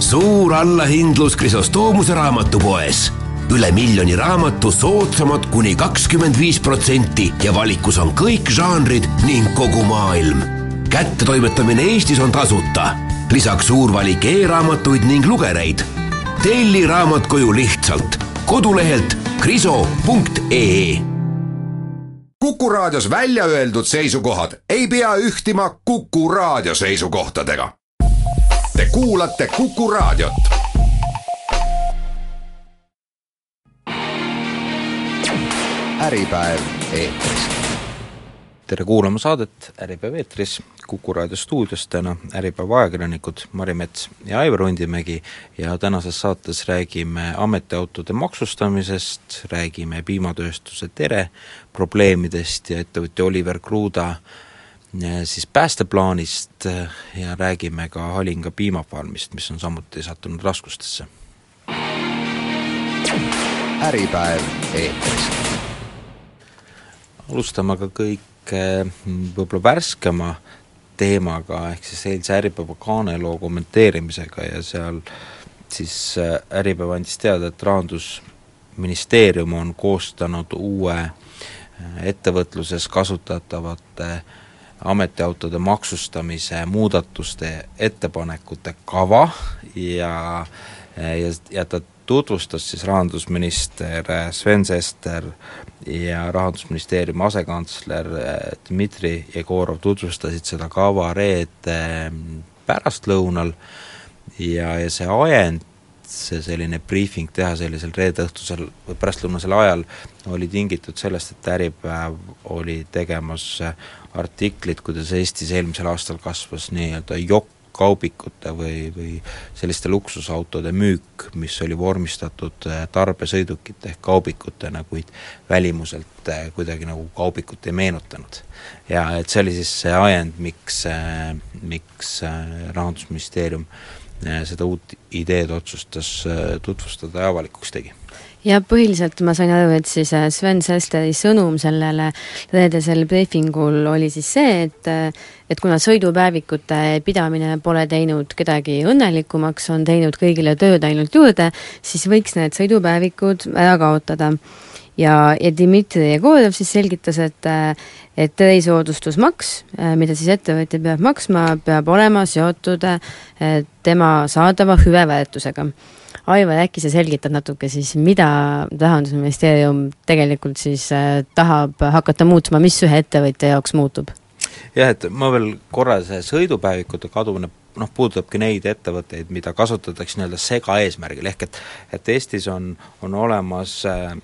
suur allahindlus Krisostoomuse raamatupoes. üle miljoni raamatu soodsamad kuni kakskümmend viis protsenti ja valikus on kõik žanrid ning kogu maailm. kättetoimetamine Eestis on tasuta. lisaks suur valik e-raamatuid ning lugereid. telli raamat koju lihtsalt kodulehelt kriso.ee Kuku Raadios välja öeldud seisukohad ei pea ühtima Kuku Raadio seisukohtadega. Te kuulate Kuku Raadiot. äripäev eetris. tere kuulama saadet Äripäev eetris, Kuku raadio stuudios täna Äripäeva ajakirjanikud Mari Mets ja Aivar Hundimägi ja tänases saates räägime ametiautode maksustamisest, räägime piimatööstuse Tere probleemidest ja ettevõtja Oliver Kruda siis päästeplaanist ja räägime ka Halinga piimafarmist, mis on samuti sattunud raskustesse. äripäev eetris. alustame aga kõike võib-olla värskema teemaga, ehk siis eilse Äripäeva kaaneloo kommenteerimisega ja seal siis Äripäev andis teada, et Rahandusministeerium on koostanud uue ettevõtluses kasutatavate ametiautode maksustamise muudatuste ettepanekute kava ja ja, ja ta tutvustas siis rahandusminister Sven Sester ja Rahandusministeeriumi asekantsler Dmitri Jegorov tutvustasid seda kava reede pärastlõunal. Ja, ja see ajend, see selline briifing teha sellisel reedeõhtusel või pärastlõunasel ajal oli tingitud sellest, et Äripäev oli tegemas artiklit, kuidas Eestis eelmisel aastal kasvas nii-öelda jokk-kaubikute või, või selliste luksusautode müük, mis oli vormistatud tarbesõidukite ehk kaubikutena, kuid välimuselt kuidagi nagu kaubikut ei meenutanud. ja et see oli siis see ajend, miks, miks Rahandusministeerium seda uut ideed otsustas tutvustada ja avalikuks tegi ja põhiliselt ma sain aru, et siis Sven Sesteri sõnum sellele reedesel briefingul oli siis see, et et kuna sõidupäevikute pidamine pole teinud kedagi õnnelikumaks, on teinud kõigile tööd ainult juurde, siis võiks need sõidupäevikud ära kaotada. Ja, ja Dmitri Jegorov siis selgitas, et et erisoodustusmaks, mida siis ettevõtja peab maksma, peab olema seotud tema saadava hüveväärtusega Aivar, äkki sa selgitad natuke siis, mida Rahandusministeerium tegelikult siis äh, tahab hakata muutma, mis ühe ettevõtja jaoks muutub? jah, et ma veel korra, see sõidupäevikute kadumine noh, puudutabki neid ettevõtteid, mida kasutatakse nii-öelda segaeesmärgil, ehk et et Eestis on, on olemas äh,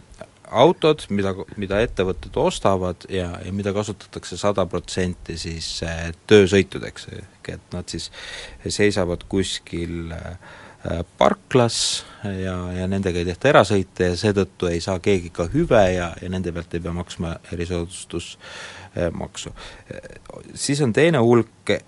autod, mida, mida ettevõtted ostavad ja, ja mida kasutatakse sada protsenti siis äh, töösõitudeks, ehk et nad siis seisavad kuskil äh, Äh, parklas ja, ja nendega ei tehta erasõite ja seetõttu ei saa keegi ka hüve ja, ja nende pealt ei pea maksma erisoodustusmaksu. siis on teine hulk äh,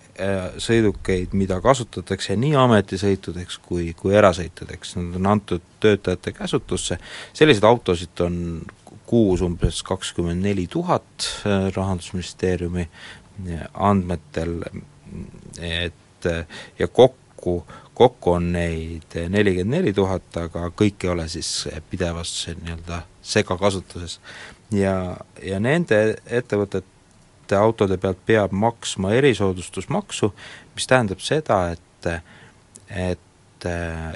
sõidukeid, mida kasutatakse nii ametisõitudeks kui, kui erasõitudeks, nad on antud töötajate käsutusse, selliseid autosid on kuus umbes kakskümmend neli tuhat Rahandusministeeriumi andmetel, et ja kokku kokku on neid nelikümmend neli tuhat, aga kõik ei ole siis pidevas nii-öelda segakasutuses. ja, ja nende ettevõtete autode pealt peab maksma erisoodustusmaksu, mis tähendab seda, et et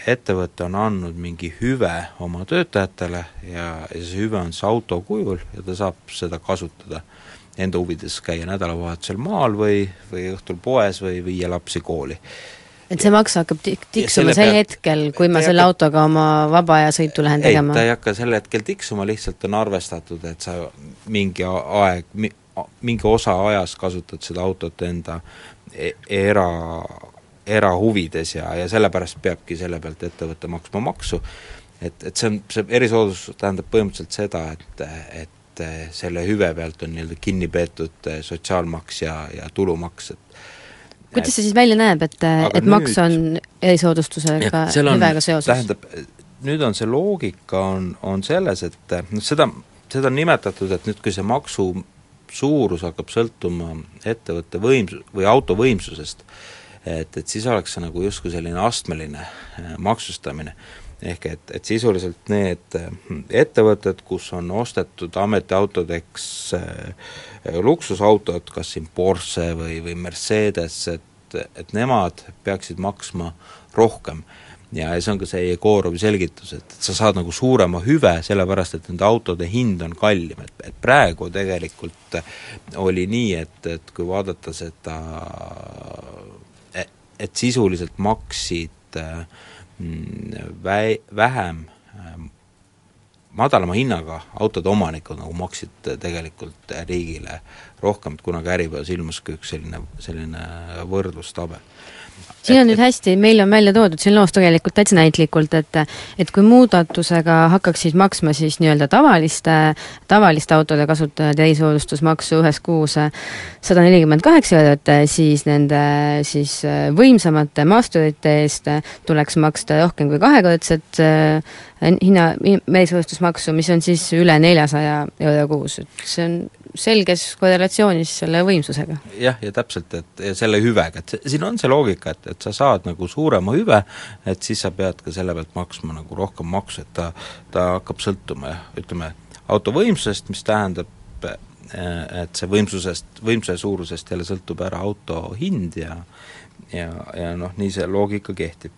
ettevõte on andnud mingi hüve oma töötajatele ja, ja see hüve on siis auto kujul ja ta saab seda kasutada enda huvides, käia nädalavahetusel maal või, või õhtul poes või viia lapsi kooli et see maks hakkab tik-, tiksuma sel peal, hetkel, kui ma selle hakka, autoga oma vaba aja sõitu lähen ei, tegema? ta ei hakka sel hetkel tiksuma, lihtsalt on arvestatud, et sa mingi aeg, mingi osa ajast kasutad seda autot enda e-, era, erahuvides ja, ja sellepärast peabki selle pealt ettevõte maksma maksu, et, et see on, see erisoodustus tähendab põhimõtteliselt seda, et, et selle hüve pealt on nii-öelda kinni peetud sotsiaalmaks ja, ja tulumaks, et kuidas see siis välja näeb, et, et nüüd, maks on erisoodustusega hüvega seoses? tähendab, nüüd on see loogika on, on selles, et noh, seda, seda on nimetatud, et nüüd, kui see maksu suurus hakkab sõltuma ettevõtte võims- või auto võimsusest, et, et siis oleks see nagu justkui selline astmeline äh, maksustamine. ehk et, et sisuliselt need äh, ettevõtted, kus on ostetud ametiautodeks luksusautod, kas siin Porsche või, või Mercedes, et, et nemad peaksid maksma rohkem ja, ja see on ka see Jegorovi selgitus, et, sa saad nagu suurema hüve, sellepärast et nende autode hind on kallim, et, et praegu tegelikult oli nii, et, et kui vaadata seda, et, et sisuliselt maksid mm, vä-, vähem madalama hinnaga autode omanikud nagu maksid tegelikult riigile rohkem, et kunagi Äripäevas ilmus ka üks selline, selline võrdlustabel. Siin on nüüd hästi, meil on välja toodud siin loos tegelikult täitsa näitlikult, et et kui muudatusega hakkaksid maksma siis nii-öelda tavaliste, tavaliste autode kasutajad erisoodustusmaksu ühes kuus sada nelikümmend kaheksa eurot, siis nende siis võimsamate maasturite eest tuleks maksta rohkem kui kahekordset hinna, erisoodustusmaksu, mis on siis üle neljasaja euro kuus, et see on selges korrelatsioonis selle võimsusega. jah, ja täpselt, et ja selle hüvega, et siin on see loogika, et, et sa saad nagu suurema hüve, et siis sa pead ka selle pealt maksma nagu rohkem maksu, et ta, ta hakkab sõltuma jah, ütleme, auto võimsusest, mis tähendab, et see võimsusest, võimsuse suurusest jälle sõltub ära auto hind ja ja, ja noh, nii see loogika kehtib.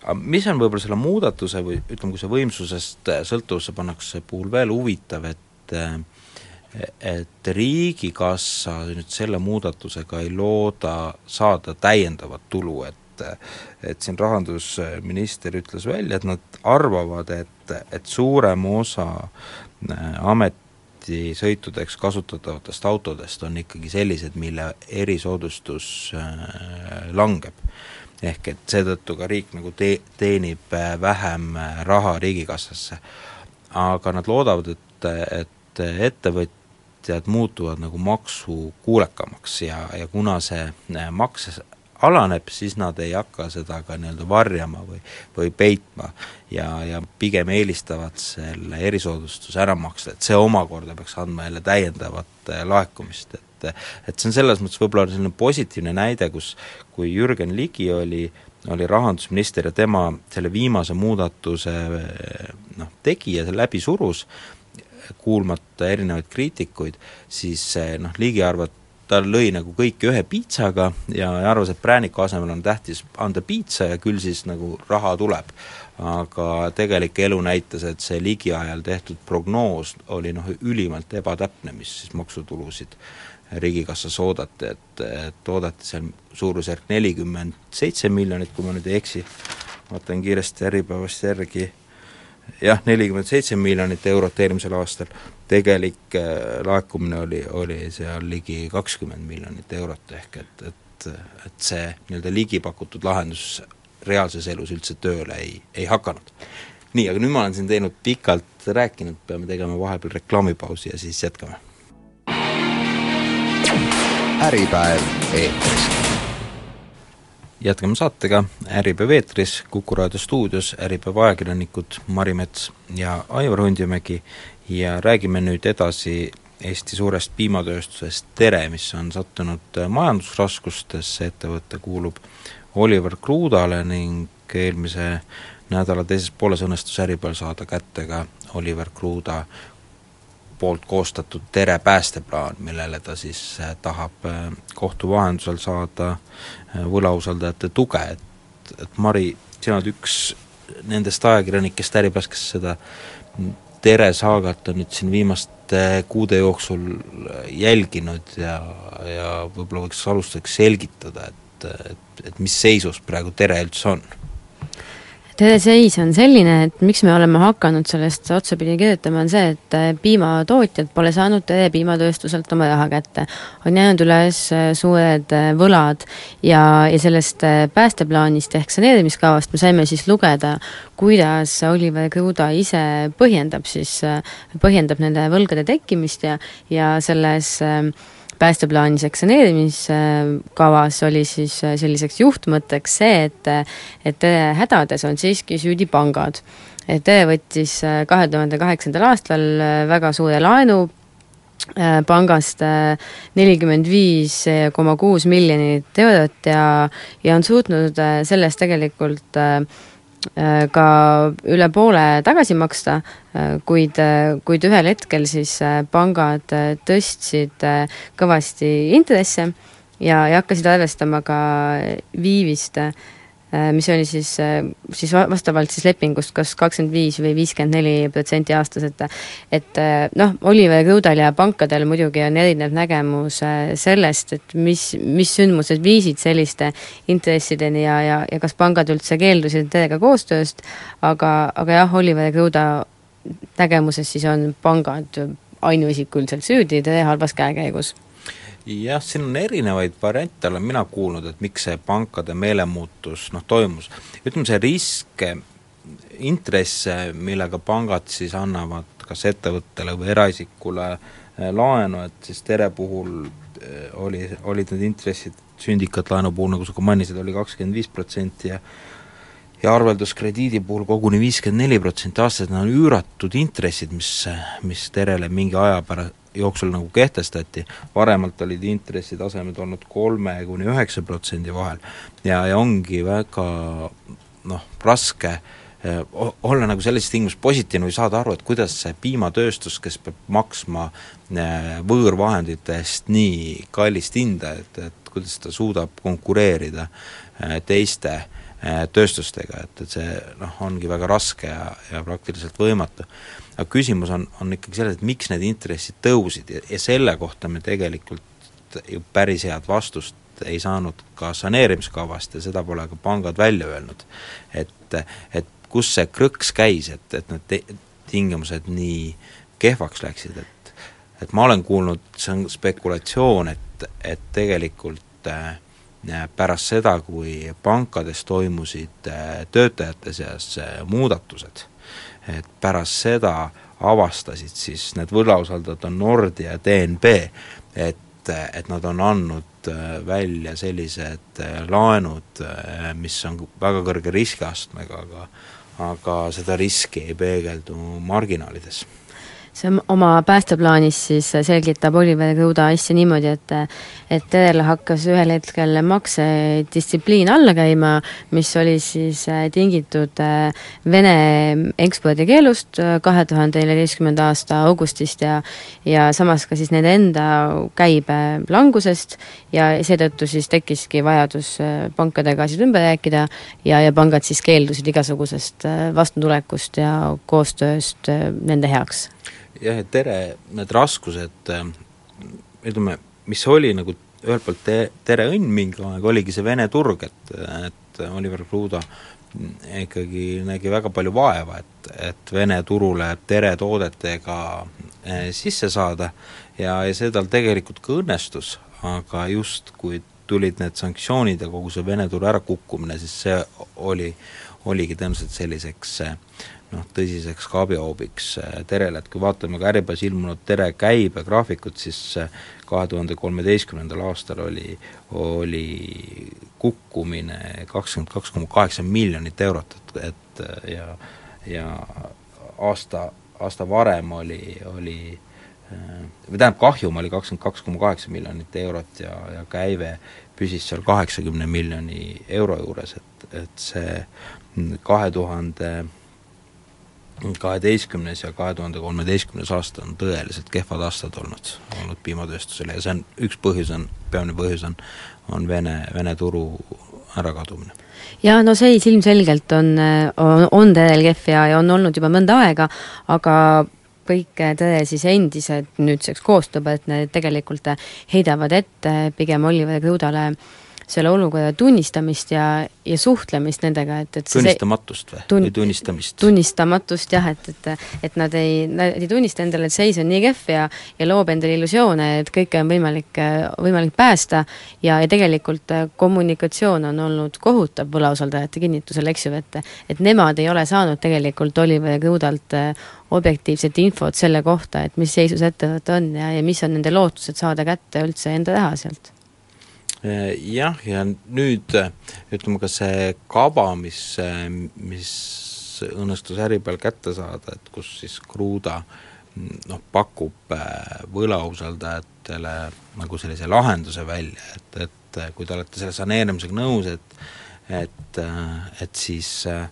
aga mis on võib-olla selle muudatuse või ütleme, kui see võimsusest sõltuvusse pannakse puhul veel huvitav, et et Riigikassa nüüd selle muudatusega ei looda saada täiendavat tulu, et et siin rahandusminister ütles välja, et nad arvavad, et, et suurem osa äh, ametisõitudeks kasutatavatest autodest on ikkagi sellised, mille erisoodustus äh, langeb. ehk et seetõttu ka riik nagu te-, teenib äh, vähem raha Riigikassasse. aga nad loodavad, et, et ettevõt-, ettevõtjad muutuvad nagu maksukuulekamaks ja, ja kuna see äh, maks alaneb, siis nad ei hakka seda ka nii-öelda varjama või, või peitma. Ja, ja pigem eelistavad selle erisoodustuse ära maksta, et see omakorda peaks andma jälle täiendavat äh, laekumist, et et see on selles mõttes võib-olla selline positiivne näide, kus kui Jürgen Ligi oli oli rahandusminister ja tema selle viimase muudatuse äh, noh, tegi ja selle läbi surus, kuulmata erinevaid kriitikuid, siis noh, Ligi arvab, ta lõi nagu kõike ühe piitsaga ja arvas, et prääniku asemel on tähtis anda piitsa ja küll siis nagu raha tuleb. aga tegelik elu näitas, et see Ligi ajal tehtud prognoos oli noh, ülimalt ebatäpne, mis siis maksutulusid Riigikassas oodati, et, et oodati seal suurusjärk nelikümmend seitse miljonit, kui ma nüüd ei eksi, vaatan kiiresti Äripäevast järgi, jah, nelikümmend seitse miljonit eurot eelmisel aastal, tegelik äh, laekumine oli, oli seal ligi kakskümmend miljonit eurot, ehk et, et, et see nii-öelda ligi pakutud lahendus reaalses elus üldse tööle ei, ei hakanud. nii, aga nüüd ma olen siin teinud pikalt rääkinud, peame tegema vahepeal reklaamipausi ja siis jätkame. äripäev eetris jätkame saatega. Äripäev eetris, Kuku raadio stuudios Äripäeva ajakirjanikud Mari Mets ja Aivar Hundimägi ja räägime nüüd edasi Eesti suurest piimatööstusest Tere, mis on sattunud majandusraskustesse, ettevõte kuulub Oliver Kruudale ning eelmise nädala teises pooles õnnestus Äripäeval saada kätte ka Oliver Kruuda poolt koostatud Tere päästeplaan, millele ta siis äh, tahab äh, kohtu vahendusel saada äh, võlausaldajate tuge, et, et Mari, sina oled üks nendest ajakirjanikest Äripäevas, kes seda Tere saagat on nüüd siin viimaste kuude jooksul jälginud ja, ja võib-olla võiks alustuseks selgitada, et, et, et mis seisus praegu Tere üldse on seis on selline, et miks me oleme hakanud sellest otsapidi kirjutama, on see, et äh, piimatootjad pole saanud piimatööstuselt oma raha kätte. on jäänud üles äh, suured äh, võlad ja, ja sellest päästeplaanist ehk saneerimiskavast me saime siis lugeda, kuidas Oliver Kruda ise põhjendab siis, põhjendab nende võlgade tekkimist ja, ja selles äh, päästeplaani sektsioneerimiskavas oli siis äh, selliseks juhtmõtteks see, et et hädades on siiski süüdi pangad. et EE võttis äh, kahe tuhande kaheksandal aastal äh, väga suure laenu pangast nelikümmend viis koma kuus miljonit eurot ja, ja on suutnud sellest tegelikult ka üle poole tagasi maksta, kuid, kuid ühel hetkel siis pangad tõstsid kõvasti intresse ja, ja hakkasid arvestama ka viivist Äh, mis oli siis, äh, siis vastavalt siis lepingust kas kakskümmend viis või viiskümmend neli protsenti aastas, et et äh, noh, Oliver Krudal ja pankadel muidugi on erinev nägemus sellest, et mis, mis sündmused viisid selliste intressideni ja, ja, ja kas pangad üldse keeldusid teiega koostööst, aga, aga jah, Oliver Kruda nägemuses siis on pangad ainuisikuliselt süüdi teie halvas käekäigus jah, siin on erinevaid variante, olen mina kuulnud, et miks see pankade meelemuutus noh, toimus. ütleme, see risk, intresse, millega pangad siis annavad kas ettevõttele või eraisikule eh, laenu, et siis Tere puhul eh, oli, olid need intressid sündikatlaenu puhul, nagu sa ka mainisid, oli kakskümmend viis protsenti ja ja arvelduskrediidi puhul koguni viiskümmend neli protsenti aastas, need on üüratud intressid, mis, mis Terele mingi aja pärast, jooksul nagu kehtestati, varemalt olid intressitasemed olnud kolme kuni üheksa protsendi vahel. Ja, ja ongi väga noh, raske eh, olla nagu sellises tingimuses positiivne või saada aru, et kuidas see piimatööstus, kes peab maksma eh, võõrvahendite eest nii kallist hinda, et, et kuidas ta suudab konkureerida eh, teiste tööstustega, et, et see noh, ongi väga raske ja, ja praktiliselt võimatu aga küsimus on, on ikkagi selles, et miks need intressid tõusid ja, ja selle kohta me tegelikult ju päris head vastust ei saanud ka saneerimiskavast ja seda pole ka pangad välja öelnud. et, et kus see krõks käis, et, et need tingimused nii kehvaks läksid, et et ma olen kuulnud, see on spekulatsioon, et, et tegelikult äh, pärast seda, kui pankades toimusid äh, töötajate seas äh, muudatused, et pärast seda avastasid siis need võlausaldajad on Nordea ja DNB, et, et nad on andnud äh, välja sellised äh, laenud, äh, mis on väga kõrge riskiastmega, aga aga seda riski ei peegeldu marginaalides see oma päästeplaanis siis selgitab Oliver Kõuda asja niimoodi, et et Terele hakkas ühel hetkel maksedistsipliin alla käima, mis oli siis äh, tingitud äh, Vene ekspordikeelust äh, kahe tuhande neljateistkümnenda aasta augustist ja ja samas ka siis nende enda käibe langusest ja seetõttu siis tekkiski vajadus pankadega asjad ümber rääkida ja, ja pangad siis keeldusid igasugusest vastutulekust ja koostööst nende heaks jah, et Tere, need raskused, ütleme, mis oli nagu ühelt poolt te-, Tere õnn mingi aeg, oligi see Vene turg, et, et Oliver Kruda ikkagi nägi väga palju vaeva, et, et Vene turule Tere toodetega eh, sisse saada. Ja, ja see tal tegelikult ka õnnestus, aga just kui tulid need sanktsioonid ja kogu see Vene turu ärakukkumine, siis see oli, oligi tõenäoliselt selliseks äh, noh, tõsiseks ka abihoobiks äh, Terele, et kui vaatame ka Äripäevas ilmunud Tere käibegraafikut, siis äh, kahe tuhande kolmeteistkümnendal aastal oli, oli kukkumine kakskümmend kaks koma kaheksa miljonit eurot, et, et äh, ja ja aasta, aasta varem oli, oli või tähendab, kahjum oli kakskümmend kaks koma kaheksa miljonit eurot ja, ja käive püsis seal kaheksakümne miljoni euro juures, et, et see kahe tuhande kaheteistkümnes ja kahe tuhande kolmeteistkümnes aasta on tõeliselt kehvad aastad olnud, olnud piimatööstusele ja see on, üks põhjus on, peamine põhjus on, on Vene, Vene turu ärakadumine. jaa, no seis ilmselgelt on, on, on tõel kehv ja, ja on olnud juba mõnda aega, aga kõik tõe siis endised nüüdseks koostubed, need tegelikult heidavad ette pigem Oliver Krudale äh, selle olukorra tunnistamist ja, ja suhtlemist nendega, et, et tunnistamatust või? Tun-, või tunnistamist? tunnistamatust jah, et, et et nad ei, nad ei tunnista endale, et seis on nii kehv ja ja loob endale illusioone, et kõike on võimalik, võimalik päästa. Ja, ja tegelikult kommunikatsioon on olnud kohutav võlausaldajate kinnitusel, eks ju, et et nemad ei ole saanud tegelikult Oliver Krudalt objektiivset infot selle kohta, et mis seisus ettevõte on ja, ja mis on nende lootused saada kätte üldse enda raha sealt. Äh, jah, ja nüüd äh, ütleme ka see kava, mis, äh, mis õnnestus Äripäeval kätte saada, et kus siis Kruda noh, pakub võlausaldajatele nagu sellise lahenduse välja, et, et kui te olete selle saneerimisega nõus, et et, et siis äh,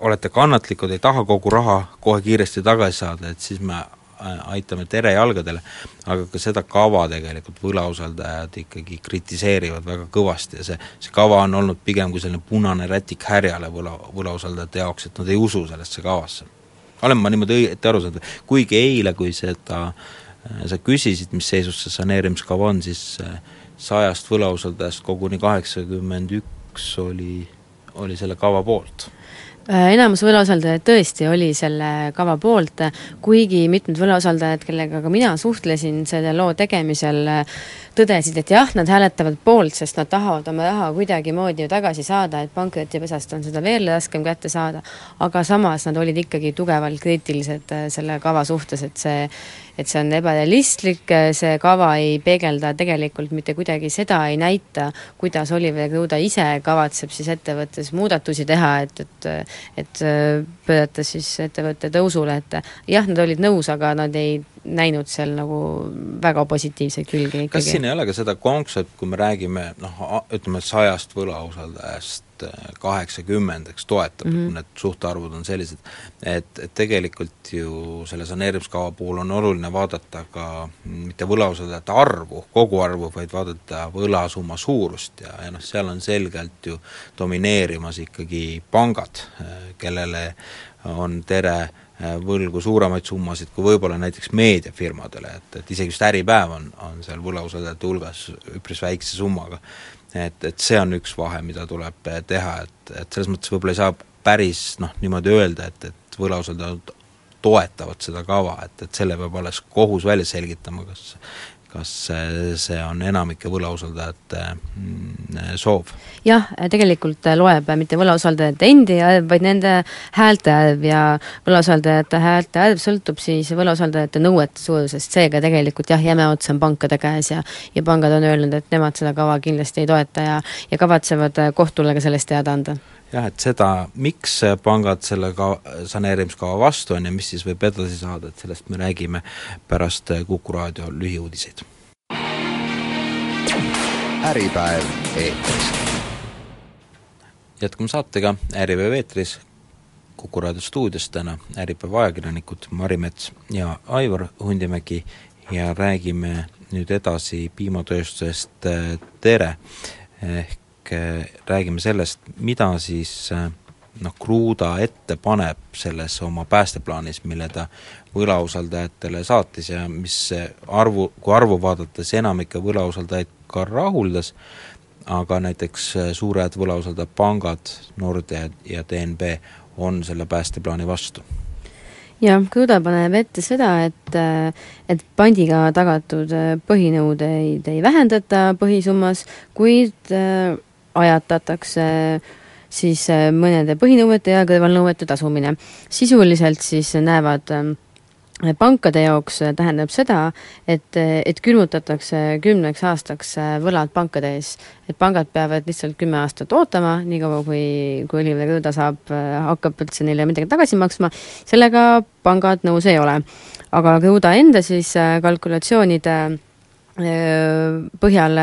olete kannatlikud, ei taha kogu raha kohe kiiresti tagasi saada, et siis me aitame terejalgadele, aga ka seda kava tegelikult võlausaldajad ikkagi kritiseerivad väga kõvasti ja see, see kava on olnud pigem kui selline punane rätik härjale võla, võlausaldajate jaoks, et nad ei usu sellesse kavasse. olen ma niimoodi õieti aru saanud, kuigi eile, kui seda äh, sa küsisid, mis seisus see saneerimiskava on, siis äh, sajast võlausaldajast koguni kaheksakümmend üks oli, oli selle kava poolt enamus võlausaldajad tõesti oli selle kava poolt, kuigi mitmed võlausaldajad, kellega ka mina suhtlesin selle loo tegemisel, tõdesid, et jah, nad hääletavad poolt, sest nad tahavad oma raha kuidagimoodi ju tagasi saada, et pankrotipesast on seda veel raskem kätte saada, aga samas nad olid ikkagi tugevalt kriitilised äh, selle kava suhtes, et see et see on ebarealistlik, see kava ei peegelda tegelikult mitte kuidagi seda, ei näita, kuidas Oliver Kruda ise kavatseb siis ettevõttes muudatusi teha, et, et et pöörata siis ettevõtte tõusule, et jah, nad olid nõus, aga nad ei näinud seal nagu väga positiivseid külgi ikkagi. kas siin ei ole ka seda konksu, et kui me räägime noh, ütleme sajast võlausaldajast kaheksakümmend, eks, toetab mm, -hmm. need suhtarvud on sellised, et, et tegelikult ju selle saneerimiskava puhul on oluline vaadata ka mitte võlausaldajate arvu, koguarvu, vaid vaadata võlasumma suurust ja, ja noh, seal on selgelt ju domineerimas ikkagi pangad, kellele on Tere võlgu suuremaid summasid kui võib-olla näiteks meediafirmadele, et, et isegi just Äripäev on, on seal võlausaldajate hulgas üpris väikse summaga. Et, et see on üks vahe, mida tuleb äh, teha, et, et selles mõttes võib-olla ei saa päris noh, niimoodi öelda, et, et võlausaldajad toetavad seda kava, et, et selle peab alles kohus välja selgitama, kas kas see on enamike võlausaldajate mm, soov? jah, tegelikult loeb mitte võlausaldajate endi arv, vaid nende häälte arv ja võlausaldajate häälte arv sõltub siis võlausaldajate nõuete suurusest, seega tegelikult jah, jäme ots on pankade käes ja ja pangad on öelnud, et nemad seda kava kindlasti ei toeta ja ja kavatsevad kohtule ka sellest teada anda jah, et seda, miks pangad selle ka saneerimiskava vastu on ja mis siis võib edasi saada, et sellest me räägime pärast Kuku raadio lühiuudiseid. äripäev eetris. jätkame saatega Äripäev eetris, Kuku raadio stuudios täna Äripäeva ajakirjanikud Mari Mets ja Aivar Hundimägi ja räägime nüüd edasi piimatööstusest Tere ehk Eh, räägime sellest, mida siis eh, noh, Kruuda ette paneb selles oma päästeplaanis, mille ta võlausaldajatele saatis ja mis arvu, kui arvu vaadates enamikke võlausaldajaid ka rahuldas, aga näiteks eh, suured võlausaldajad, pangad, Nordea ja DNB on selle päästeplaani vastu. Jah, Kruda paneb ette seda, et, et pandiga tagatud põhinõudeid ei vähendata põhisummas, kuid ajatatakse siis äh, mõnede põhinõuete ja kõrvalnõuete tasumine. sisuliselt siis näevad ähm, pankade jaoks äh, tähendab seda, et, äh, et külmutatakse kümneks aastaks võlad pankade ees. et pangad peavad lihtsalt kümme aastat ootama, niikaua kui, kui Oliver Kõõda saab, hakkab üldse neile midagi tagasi maksma, sellega pangad nõus ei ole. aga Kõõda enda siis kalkulatsioonide põhjal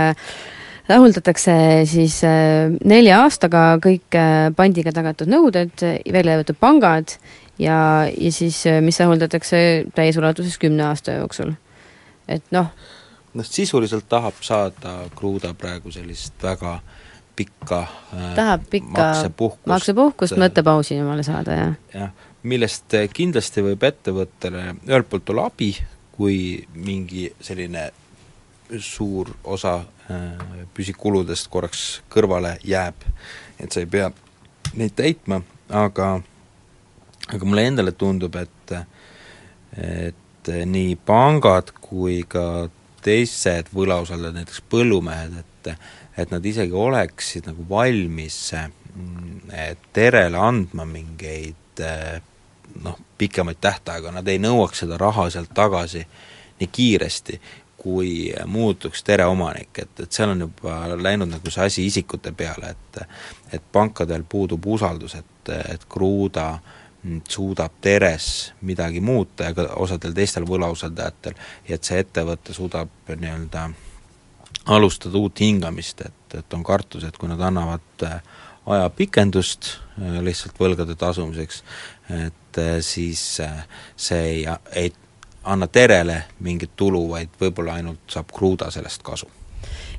rahuldatakse siis äh, nelja aastaga kõik äh, pandiga tagatud nõuded, välja arvatud pangad, ja, ja siis mis rahuldatakse täies ulatuses kümne aasta jooksul. et noh, noh sisuliselt tahab saada Kruuda praegu sellist väga pikka tahab pikka maksepuhkust, maksepuhkust mõttepausi omale saada, jah. jah, millest kindlasti võib ettevõttele ühelt poolt olla abi, kui mingi selline suur osa Äh, püsikuludest korraks kõrvale jääb, et sa ei pea neid täitma, aga aga mulle endale tundub, et et nii pangad kui ka teised võlausaldajad, näiteks põllumehed, et et nad isegi oleksid nagu valmis Terele andma mingeid noh, pikemaid tähtaega, nad ei nõuaks seda raha sealt tagasi nii kiiresti, kui muutuks Tere omanik, et, et seal on juba läinud nagu see asi isikute peale, et et pankadel puudub usaldus, et, et Kruuda suudab Teres midagi muuta ja ka osadel teistel võlausaldajatel ja et see ettevõte suudab nii-öelda alustada uut hingamist, et, et on kartus, et kui nad annavad ajapikendust lihtsalt võlgade tasumiseks, et siis see ei, ei anna Terele mingit tulu, vaid võib-olla ainult saab Kruda sellest kasu.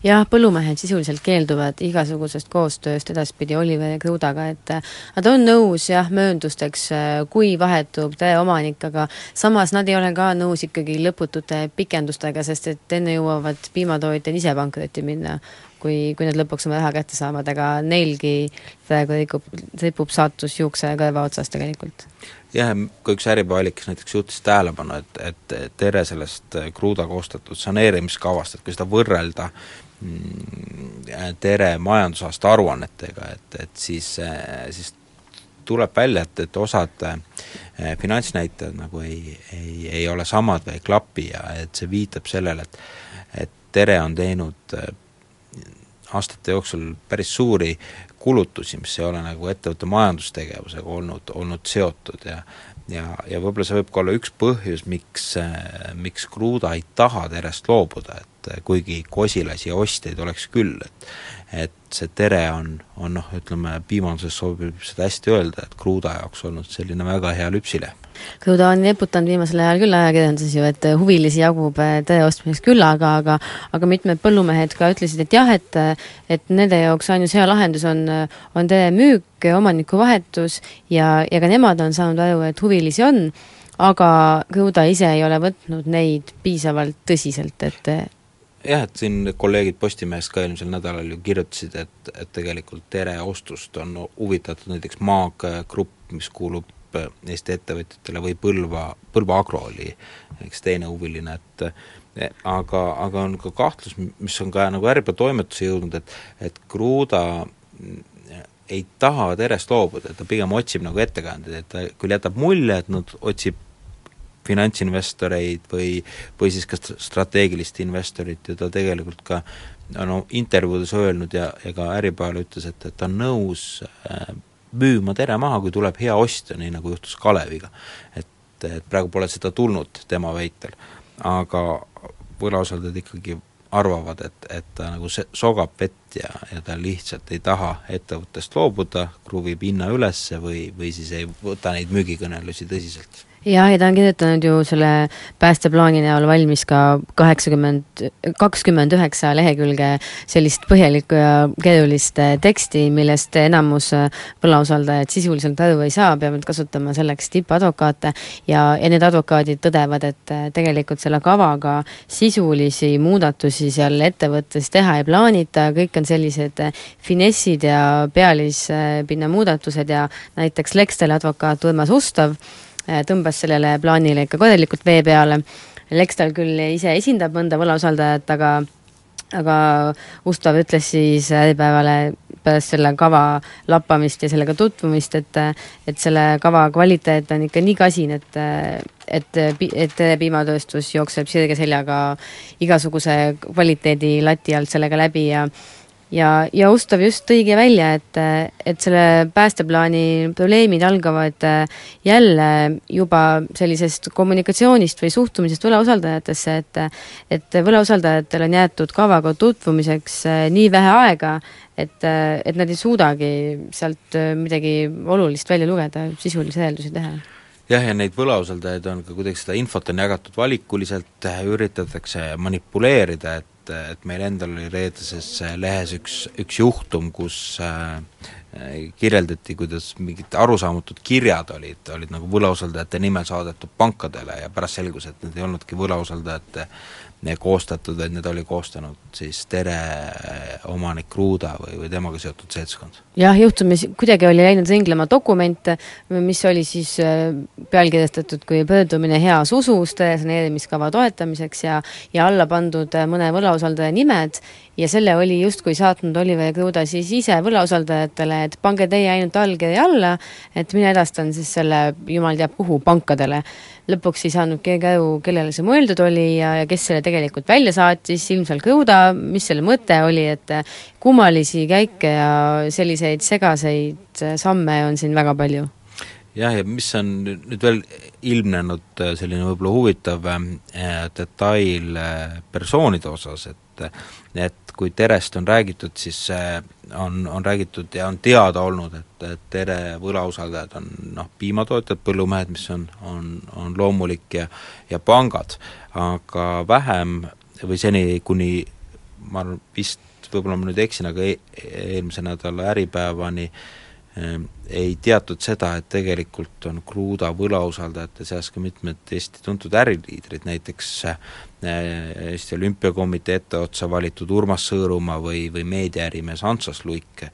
Jah, põllumehed sisuliselt keelduvad igasugusest koostööst edaspidi Oliver Krudaga, et äh, nad on nõus jah, mööndusteks, äh, kui vahetub tõeomanik, aga samas nad ei ole ka nõus ikkagi lõputute pikendustega, sest et enne jõuavad piimatootjad ise pankrotti minna, kui, kui nad lõpuks oma raha kätte saavad, aga neilgi praegu rikub, ripub saatus juuksekõrva otsas tegelikult. Jah, ka üks Äripäeva kes näiteks juhtis tähelepanu, et, et Tere sellest Kruda koostatud saneerimiskavast, et kui seda võrrelda Mm, tere majandusaasta aruannetega, et, et siis, siis tuleb välja, et, et osad eh, finantsnäitajad nagu ei, ei, ei ole samad või ei klapi ja et see viitab sellele, et et Tere on teinud eh, aastate jooksul päris suuri kulutusi, mis ei ole nagu ettevõtte majandustegevusega olnud, olnud seotud ja ja, ja võib-olla see võib ka olla üks põhjus, miks, miks Kruda ei taha Terest loobuda, et kuigi kosilasi ja ostjaid oleks küll, et et see tere on, on noh, ütleme piimanduses sobib seda hästi öelda, et Kruuda jaoks olnud selline väga hea lüpsilehm. Kruuda on niputanud viimasel ajal küll ajakirjanduses ju, et huvilisi jagub eh, tere ostmiseks küll, aga, aga mitmed põllumehed ka ütlesid, et jah, et et nende jaoks ainus hea lahendus on, on tere müük, omanikuvahetus ja, ja ka nemad on saanud aru, et huvilisi on, aga Kruuda ise ei ole võtnud neid piisavalt tõsiselt, et jah, et siin kolleegid Postimehest ka eelmisel nädalal ju kirjutasid, et, et tegelikult Tere ostust on huvitatud näiteks Maag Grupp, mis kuulub Eesti ettevõtjatele, või Põlva, Põlva Agro oli üks teine huviline, et aga, aga on ka kahtlus, mis on ka nagu Äripäeva toimetusse jõudnud, et et Kruda ei taha Terest loobuda, et ta pigem otsib nagu ettekäändeid, et ta küll jätab mulje, et nad otsib finantsinvestoreid või, või siis ka strateegilist investorit ja ta tegelikult ka no intervjuudes öelnud ja, ja ka Äripäevale ütles, et, et ta on nõus äh, müüma tere maha, kui tuleb hea ostja, nii nagu juhtus Kaleviga. et, et praegu pole seda tulnud tema väitel, aga võlausaldajad ikkagi arvavad, et, et ta nagu se-, sogab vett ja, ja ta lihtsalt ei taha ettevõttest loobuda, kruvib hinna üles või, või siis ei võta neid müügikõnelusi tõsiselt jah, ja ta on kirjutanud ju selle päästeplaani näol valmis ka kaheksakümmend, kakskümmend üheksa lehekülge sellist põhjalikku ja keerulist teksti, millest enamus võlausaldajad sisuliselt aru ei saa, peavad kasutama selleks tippadvokaate ja, ja need advokaadid tõdevad, et tegelikult selle kavaga sisulisi muudatusi seal ettevõttes teha ei plaanita, kõik on sellised finessid ja pealispinna muudatused ja näiteks Lexteli advokaat Urmas Ustav tõmbas sellele plaanile ikka korralikult vee peale. Lextal küll ise esindab mõnda võlausaldajat, aga aga Ustav ütles siis Äripäevale pärast selle kava lappamist ja sellega tutvumist, et et selle kava kvaliteet on ikka nii kasin, et et, et piimatööstus jookseb sirge seljaga igasuguse kvaliteedi lati alt sellega läbi ja ja, ja Ustav just tõigi välja, et, et selle päästeplaani probleemid algavad äh, jälle juba sellisest kommunikatsioonist või suhtumisest võlausaldajatesse, et et võlausaldajatel on jäetud kavaga tutvumiseks äh, nii vähe aega, et, äh, et nad ei suudagi sealt midagi olulist välja lugeda, sisulisi järeldusi teha. Jah, ja neid võlausaldajaid on ka kuidagi, seda infot on jagatud valikuliselt, üritatakse manipuleerida, et et, et meil endal oli reedeses lehes üks, üks juhtum, kus äh, kirjeldati, kuidas mingid arusaamatud kirjad olid, olid nagu võlausaldajate nimel saadetud pankadele ja pärast selgus, et need ei olnudki võlausaldajate koostatud, vaid need oli koostanud siis Tere omanik Ruuda või, või temaga seotud seltskond. jah, juhtumis kuidagi oli läinud ringlema dokument, mis oli siis äh, pealkirjastatud kui pöördumine heas usus tõe saneerimiskava toetamiseks ja ja alla pandud mõne võlausaldaja nimed ja selle oli justkui saatnud Oliver Kruda siis ise võlausaldajatele, et pange teie ainult allkirja alla, et mina edastan siis selle jumal teab kuhu pankadele lõpuks ei saanud keegi aru, kellele see mõeldud oli ja, ja kes selle tegelikult välja saatis, ilmselt Kõuda, mis selle mõte oli, et kummalisi käike ja selliseid segaseid samme on siin väga palju. Jah, ja mis on nüüd veel ilmnenud äh, selline võib-olla huvitav äh, detail äh, persoonide osas, et et kui Terest on räägitud, siis äh, on, on räägitud ja on teada olnud, et, et Tere võlausaldajad on noh, piimatootjad, põllumehed, mis on, on, on loomulik ja ja pangad, aga vähem või seni, kuni ma arvan, vist võib-olla ma nüüd eksin, aga e eelmise nädala Äripäevani äh, ei teatud seda, et tegelikult on Kruda võlausaldajate seas ka mitmed Eesti tuntud äriliidrid, näiteks äh, Eesti Olümpiakomitee etteotsa valitud Urmas Sõõrumaa või, või meediaärimees Antsas Luik,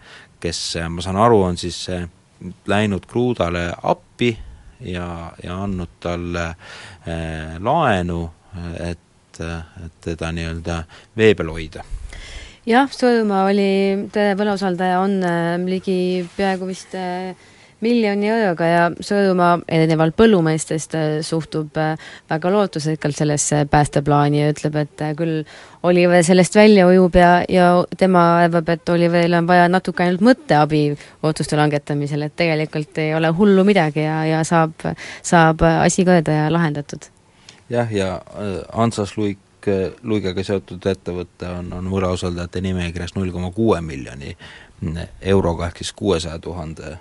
kes, äh, ma saan aru, on siis äh, läinud Krudale appi ja, ja andnud talle laenu, et, et teda nii-öelda vee peal hoida jah, Sõõrumaa oli, võlausaldaja on äh, ligi peaaegu vist äh, miljoni euroga ja Sõõrumaa erinevalt põllumeestest äh, suhtub väga lootusrikkalt sellesse päästeplaani ja ütleb, et küll Oliver sellest välja ujub ja, ja tema arvab, et Oliveril on vaja natuke ainult mõtteabi otsuste langetamisel, et tegelikult ei ole hullu midagi ja, ja saab, saab asi korda ja lahendatud. jah, ja Ansas Luik Luigega seotud ettevõte on, on võlausaldajate nimekirjas null koma kuue miljoni euroga, ehk siis kuuesaja tuhande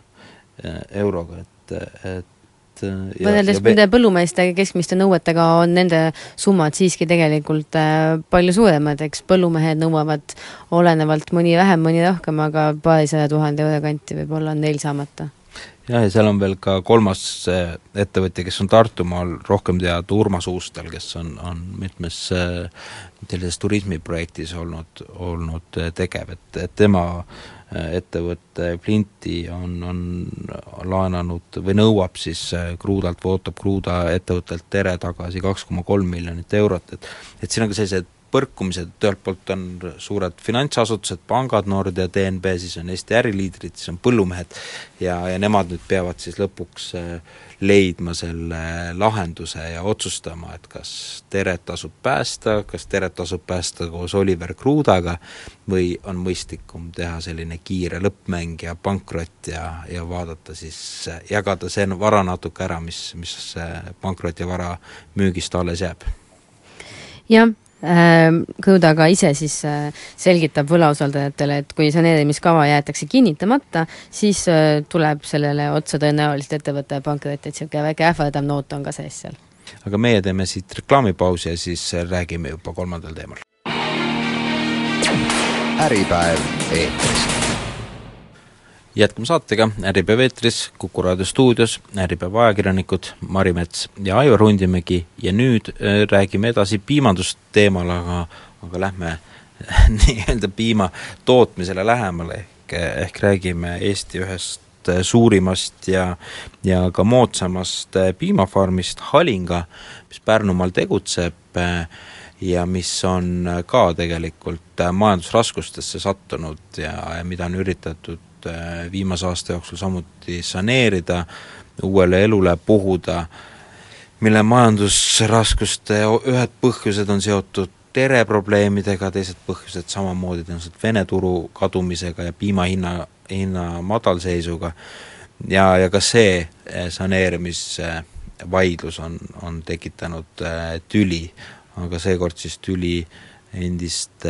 eh, euroga, et, et võrreldes nende põllumeeste keskmiste nõuetega on nende summad siiski tegelikult eh, palju suuremad, eks põllumehed nõuavad olenevalt mõni vähem, mõni rohkem, aga paarisaja tuhande euro kanti võib-olla on neil saamata jah, ja seal on veel ka kolmas ettevõtja, kes on Tartumaal rohkem teada Urmas Uustal, kes on, on mitmes sellises turismiprojektis olnud, olnud tegev, et, et tema äh, ettevõte Flinti on, on laenanud või nõuab siis Kruudalt või ootab Kruuda ettevõttelt Tere tagasi kaks koma kolm miljonit eurot, et et siin on ka sellised põrkumised, ühelt poolt on suured finantsasutused, pangad, Nordea, DNB, siis on Eesti äriliidrid, siis on põllumehed ja, ja nemad nüüd peavad siis lõpuks äh, leidma selle lahenduse ja otsustama, et kas Teret tasub päästa, kas Teret tasub päästa koos Oliver Krudaga või on mõistlikum teha selline kiire lõppmäng ja pankrot ja, ja vaadata siis, jagada see vara natuke ära, mis, mis pankroti vara müügist alles jääb. jah Kõuda ähm, ka ise siis äh, selgitab võlausaldajatele, et kui saneerimiskava jäetakse kinnitamata, siis äh, tuleb sellele otsa tõenäoliselt ettevõtte pankrot, et niisugune väike ähvardav noot on ka sees seal. aga meie teeme siit reklaamipausi ja siis räägime juba kolmandal teemal. äripäev eetris jätkame saatega Äripäev eetris, Kuku raadio stuudios Äripäeva ajakirjanikud Mari Mets ja Aivar Hundimägi ja nüüd äh, räägime edasi piimandusteemal, aga, aga lähme nii-öelda piima tootmisele lähemale, ehk, ehk räägime Eesti ühest äh, suurimast ja, ja ka moodsamast äh, piimafarmist Halinga, mis Pärnumaal tegutseb ja mis on ka tegelikult majandusraskustesse sattunud ja, ja mida on üritatud Äh, viimase aasta jooksul samuti saneerida, uuele elule puhuda, mille majandusraskuste ühed põhjused on seotud tereprobleemidega, teised põhjused samamoodi tõenäoliselt Vene turu kadumisega ja piima hinna, hinna madalseisuga. Ja, ja ka see äh, saneerimisvaidlus on, on tekitanud äh, tüli, aga seekord siis tüli endist,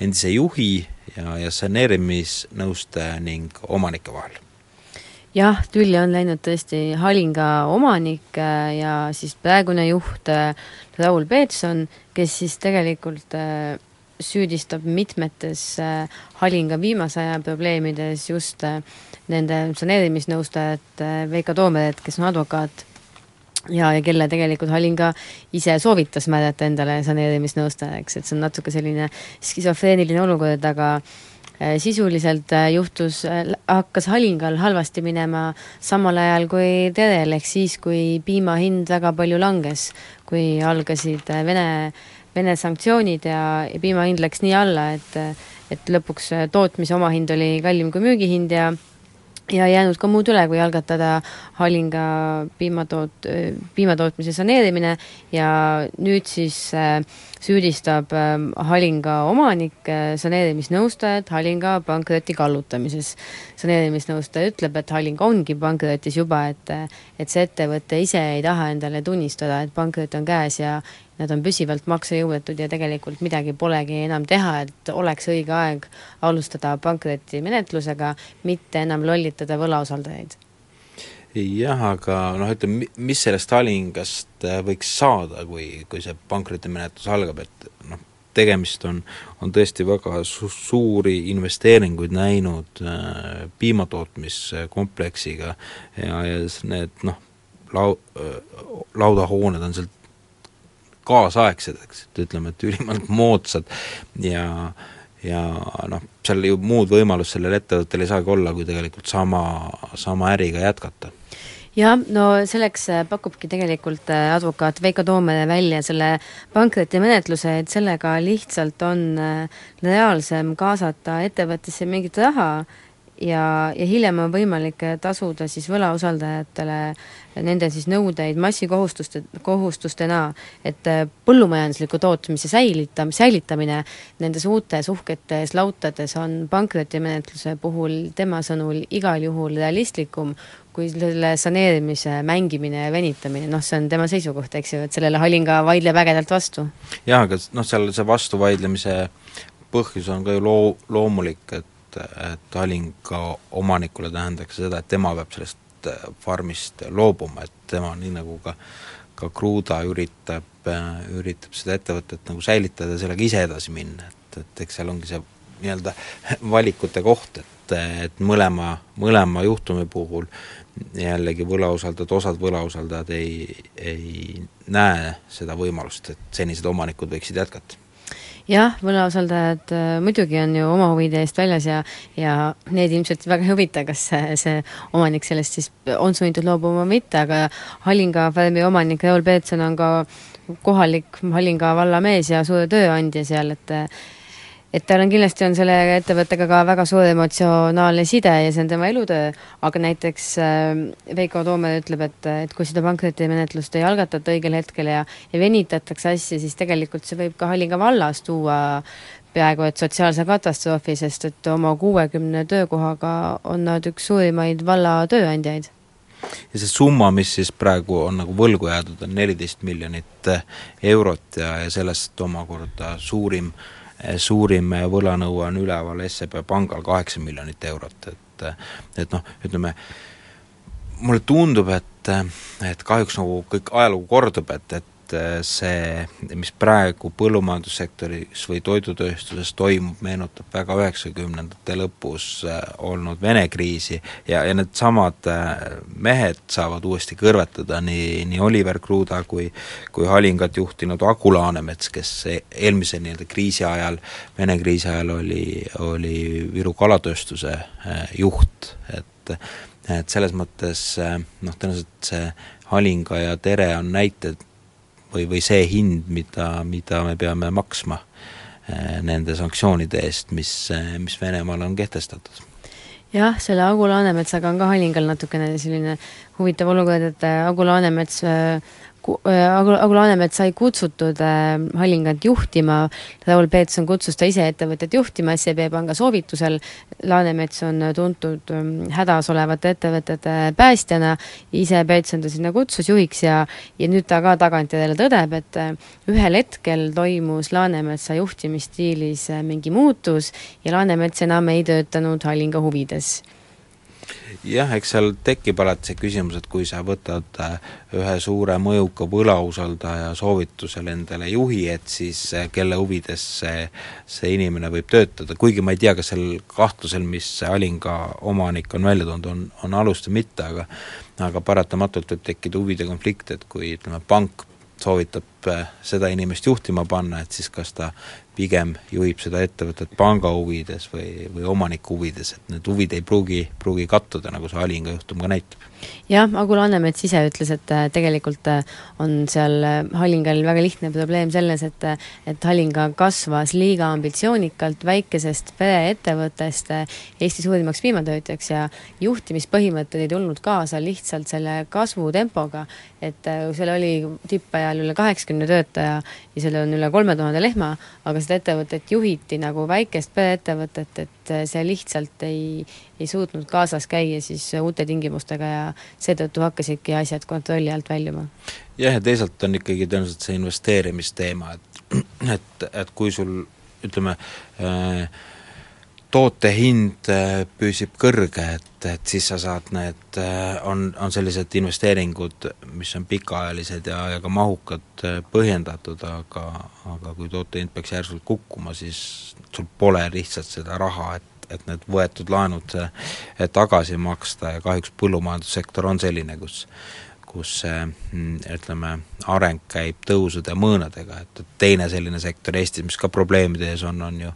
endise juhi ja, ja saneerimisnõustaja ning omanike vahel? jah, tülli on läinud tõesti Halinga omanik äh, ja siis praegune juht äh, Raul Peetson, kes siis tegelikult äh, süüdistab mitmetes Halinga viimase aja probleemides just nende saneerimisnõustajat Veiko Toomeret, kes on advokaat ja, ja kelle tegelikult Halin ka ise soovitas määrata endale saneerimisnõustajaks, et see on natuke selline skisofreeniline olukord, aga äh, sisuliselt äh, juhtus, äh, hakkas Halingal halvasti minema samal ajal kui Terel, ehk siis, kui piima hind väga palju langes, kui algasid Vene, Vene sanktsioonid ja, ja piima hind läks nii alla, et et lõpuks tootmise omahind oli kallim kui müügihind ja ja jäänud ka muud üle, kui algatada Halinga piimatoot-, piimatootmise saneerimine ja nüüd siis äh, süüdistab äh, Halinga omanik äh, saneerimisnõustajat Halinga pankroti kallutamises. saneerimisnõustaja ütleb, et Halinga ongi pankrotis juba, et et see ettevõte ise ei taha endale tunnistada, et pankrot on käes ja nad on püsivalt maksejõuetud ja tegelikult midagi polegi enam teha, et oleks õige aeg alustada pankrotimenetlusega, mitte enam lollitada võlausaldajaid. Jah, aga noh, ütleme, mis sellest Talingast äh, võiks saada, kui, kui see pankrotimenetlus algab, et noh, tegemist on, on tõesti väga su-, suuri investeeringuid näinud äh, piimatootmiskompleksiga ja, ja need noh, lau-, äh, laudahooned on sealt kaasaegsed, eks, et ütleme, et ülimalt moodsad ja ja noh, seal ju muud võimalust sellel ettevõttel ei saagi olla, kui tegelikult sama, sama äriga jätkata. Jah, no selleks äh, pakubki tegelikult äh, advokaat Veiko Toomere välja selle pankrotimenetluse, et sellega lihtsalt on äh, reaalsem kaasata ettevõttesse mingit raha ja, ja hiljem on võimalik tasuda siis võlausaldajatele nende siis nõudeid massikohustuste, kohustustena, et põllumajandusliku tootmise säilita-, säilitamine nendes uutes uhketes lautades on pankrotimenetluse puhul tema sõnul igal juhul realistlikum kui selle saneerimise mängimine ja venitamine, noh, see on tema seisukoht, eks ju, et sellele Halinga vaidleb ägedalt vastu. jah, aga noh, seal see vastuvaidlemise põhjus on ka ju loo-, loomulik, et et Halinga omanikule tähendaks seda, et tema peab sellest farmist loobuma, et tema nii nagu ka ka Kruda üritab, üritab seda ettevõtet nagu säilitada sellega ise edasi minna, et, et eks seal ongi see nii-öelda valikute koht, et, et mõlema, mõlema juhtumi puhul jällegi võlausaldajad, osad võlausaldajad ei, ei näe seda võimalust, et senised omanikud võiksid jätkata jah, võlausaldajad äh, muidugi on ju oma huvide eest väljas ja ja neid ilmselt väga ei huvita, kas see, see omanik sellest siis on sunnitud loobuma või mitte, aga Hallinga farmi omanik Raul Peetson on ka kohalik Hallinga valla mees ja suur tööandja seal, et et tal on kindlasti, on selle ettevõttega ka väga suur emotsionaalne side ja see on tema elutöö, aga näiteks äh, Veiko Toome ütleb, et, et kui seda pankrotimenetlust ei algatata õigel hetkel ja ja venitatakse asja, siis tegelikult see võib ka Hallinga vallas tuua peaaegu et sotsiaalse katastroofi, sest et oma kuuekümne töökohaga on nad üks suurimaid valla tööandjaid. Ja see summa, mis siis praegu on nagu võlgu jäädud, on neliteist miljonit eurot ja, ja sellest omakorda suurim äh, suurim võlanõue on üleval SEB pangal kaheksa miljonit eurot, et et noh, ütleme, mulle tundub, et, et kahjuks nagu kõik ajalugu kordub, et, et et äh, see, mis praegu põllumajandussektoris või toidutööstuses toimub, meenutab väga üheksakümnendate lõpus äh, olnud Vene kriisi ja, ja needsamad äh, mehed saavad uuesti kõrvetada nii, nii Oliver Kruda kui kui Halingat juhtinud Aku Laanemets, kes eelmise nii-öelda kriisi ajal, Vene kriisi ajal oli, oli Viru kalatööstuse juht, et et selles mõttes noh, tõenäoliselt see Halinga ja Tere on näited või, või see hind, mida, mida me peame maksma eh, nende sanktsioonide eest, mis, eh, mis Venemaal on kehtestatud. Jah, selle Agu Laanemetsaga on ka Halingal natukene selline huvitav olukord, et eh, Agu Laanemets Agu, Agu Laanemets sai kutsutud äh, Hallingat juhtima, Raul Peetson kutsus ta ise ettevõtet juhtima SEB panga soovitusel, Laanemets on tuntud ähm, hädas olevate ettevõtete päästjana, ise Peetson ta sinna kutsus juhiks ja ja nüüd ta ka tagantjärele tõdeb, et äh, ühel hetkel toimus Laanemetsa juhtimisstiilis äh, mingi muutus ja Laanemets enam ei töötanud Hallinga huvides jah, eks seal tekib alati see küsimus, et kui sa võtad äh, ühe suure mõjuka võlausaldaja soovitusel endale juhi, et siis äh, kelle huvides see, see inimene võib töötada, kuigi ma ei tea, kas sel kahtlusel, mis Alinga omanik on välja toonud, on, on alust või mitte, aga aga paratamatult võib tekkida huvide konflikt, et kui ütleme, pank soovitab äh, seda inimest juhtima panna, et siis kas ta pigem juhib seda ettevõtet panga huvides või, või omaniku huvides, et need huvid ei pruugi, pruugi kattuda, nagu see Halinga juhtum ka näitab. Jah, Agu Laanemets ise ütles, et äh, tegelikult äh, on seal äh, Hallingal väga lihtne probleem selles, et et Hallinga kasvas liiga ambitsioonikalt väikesest pereettevõttest Eesti suurimaks piimatöötajaks ja juhtimispõhimõtted ei tulnud kaasa lihtsalt selle kasvutempoga, et seal oli tippajal üle kaheksakümne töötaja ja seal on üle kolme tuhande lehma, aga seda ettevõtet juhiti nagu väikest pereettevõtet, et see lihtsalt ei, ei suutnud kaasas käia siis uute tingimustega ja seetõttu hakkasidki asjad kontrolli alt väljuma. jah, ja teisalt on ikkagi tõenäoliselt see investeerimisteema, et et, et kui sul ütleme äh, toote hind äh, püsib kõrge, et, et siis sa saad need, äh, on, on sellised investeeringud, mis on pikaajalised ja, ja ka mahukad, äh, põhjendatud, aga aga kui toote hind peaks järsult kukkuma, siis sul pole lihtsalt seda raha, et et need võetud laenud tagasi maksta ja kahjuks põllumajandussektor on selline, kus kus see mm, ütleme, areng käib tõusude mõõnadega, et teine selline sektor Eestis, mis ka probleemide ees on, on ju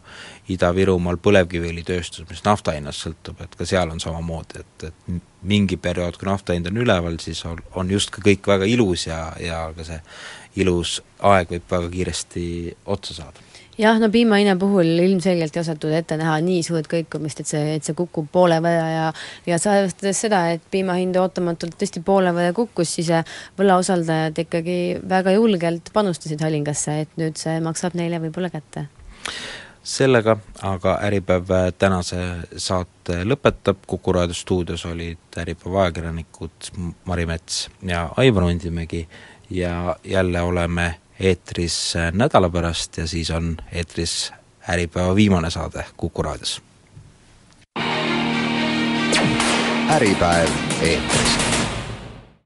Ida-Virumaal põlevkiviõlitööstus, mis nafta hinnast sõltub, et ka seal on samamoodi, et, et mingi periood, kui nafta hind on üleval, siis on, on justkui kõik väga ilus ja, ja ka see ilus aeg võib väga kiiresti otsa saada jah, no piimahinna puhul ilmselgelt ei osatud ette näha nii suurt kõikumist, et see, et see kukub poole võrra ja ja arvestades seda, et piima hind ootamatult tõesti poole võrra kukkus, siis äh, võlausaldajad ikkagi väga julgelt panustasid Halingasse, et nüüd see maksab neile võib-olla kätte. Sellega aga Äripäev äh, tänase saate lõpetab, Kuku raadio stuudios olid Äripäeva ajakirjanikud Mari Mets ja Aivar Undimägi ja jälle oleme eetris nädala pärast ja siis on eetris Äripäeva viimane saade Kuku raadios. äripäev eetris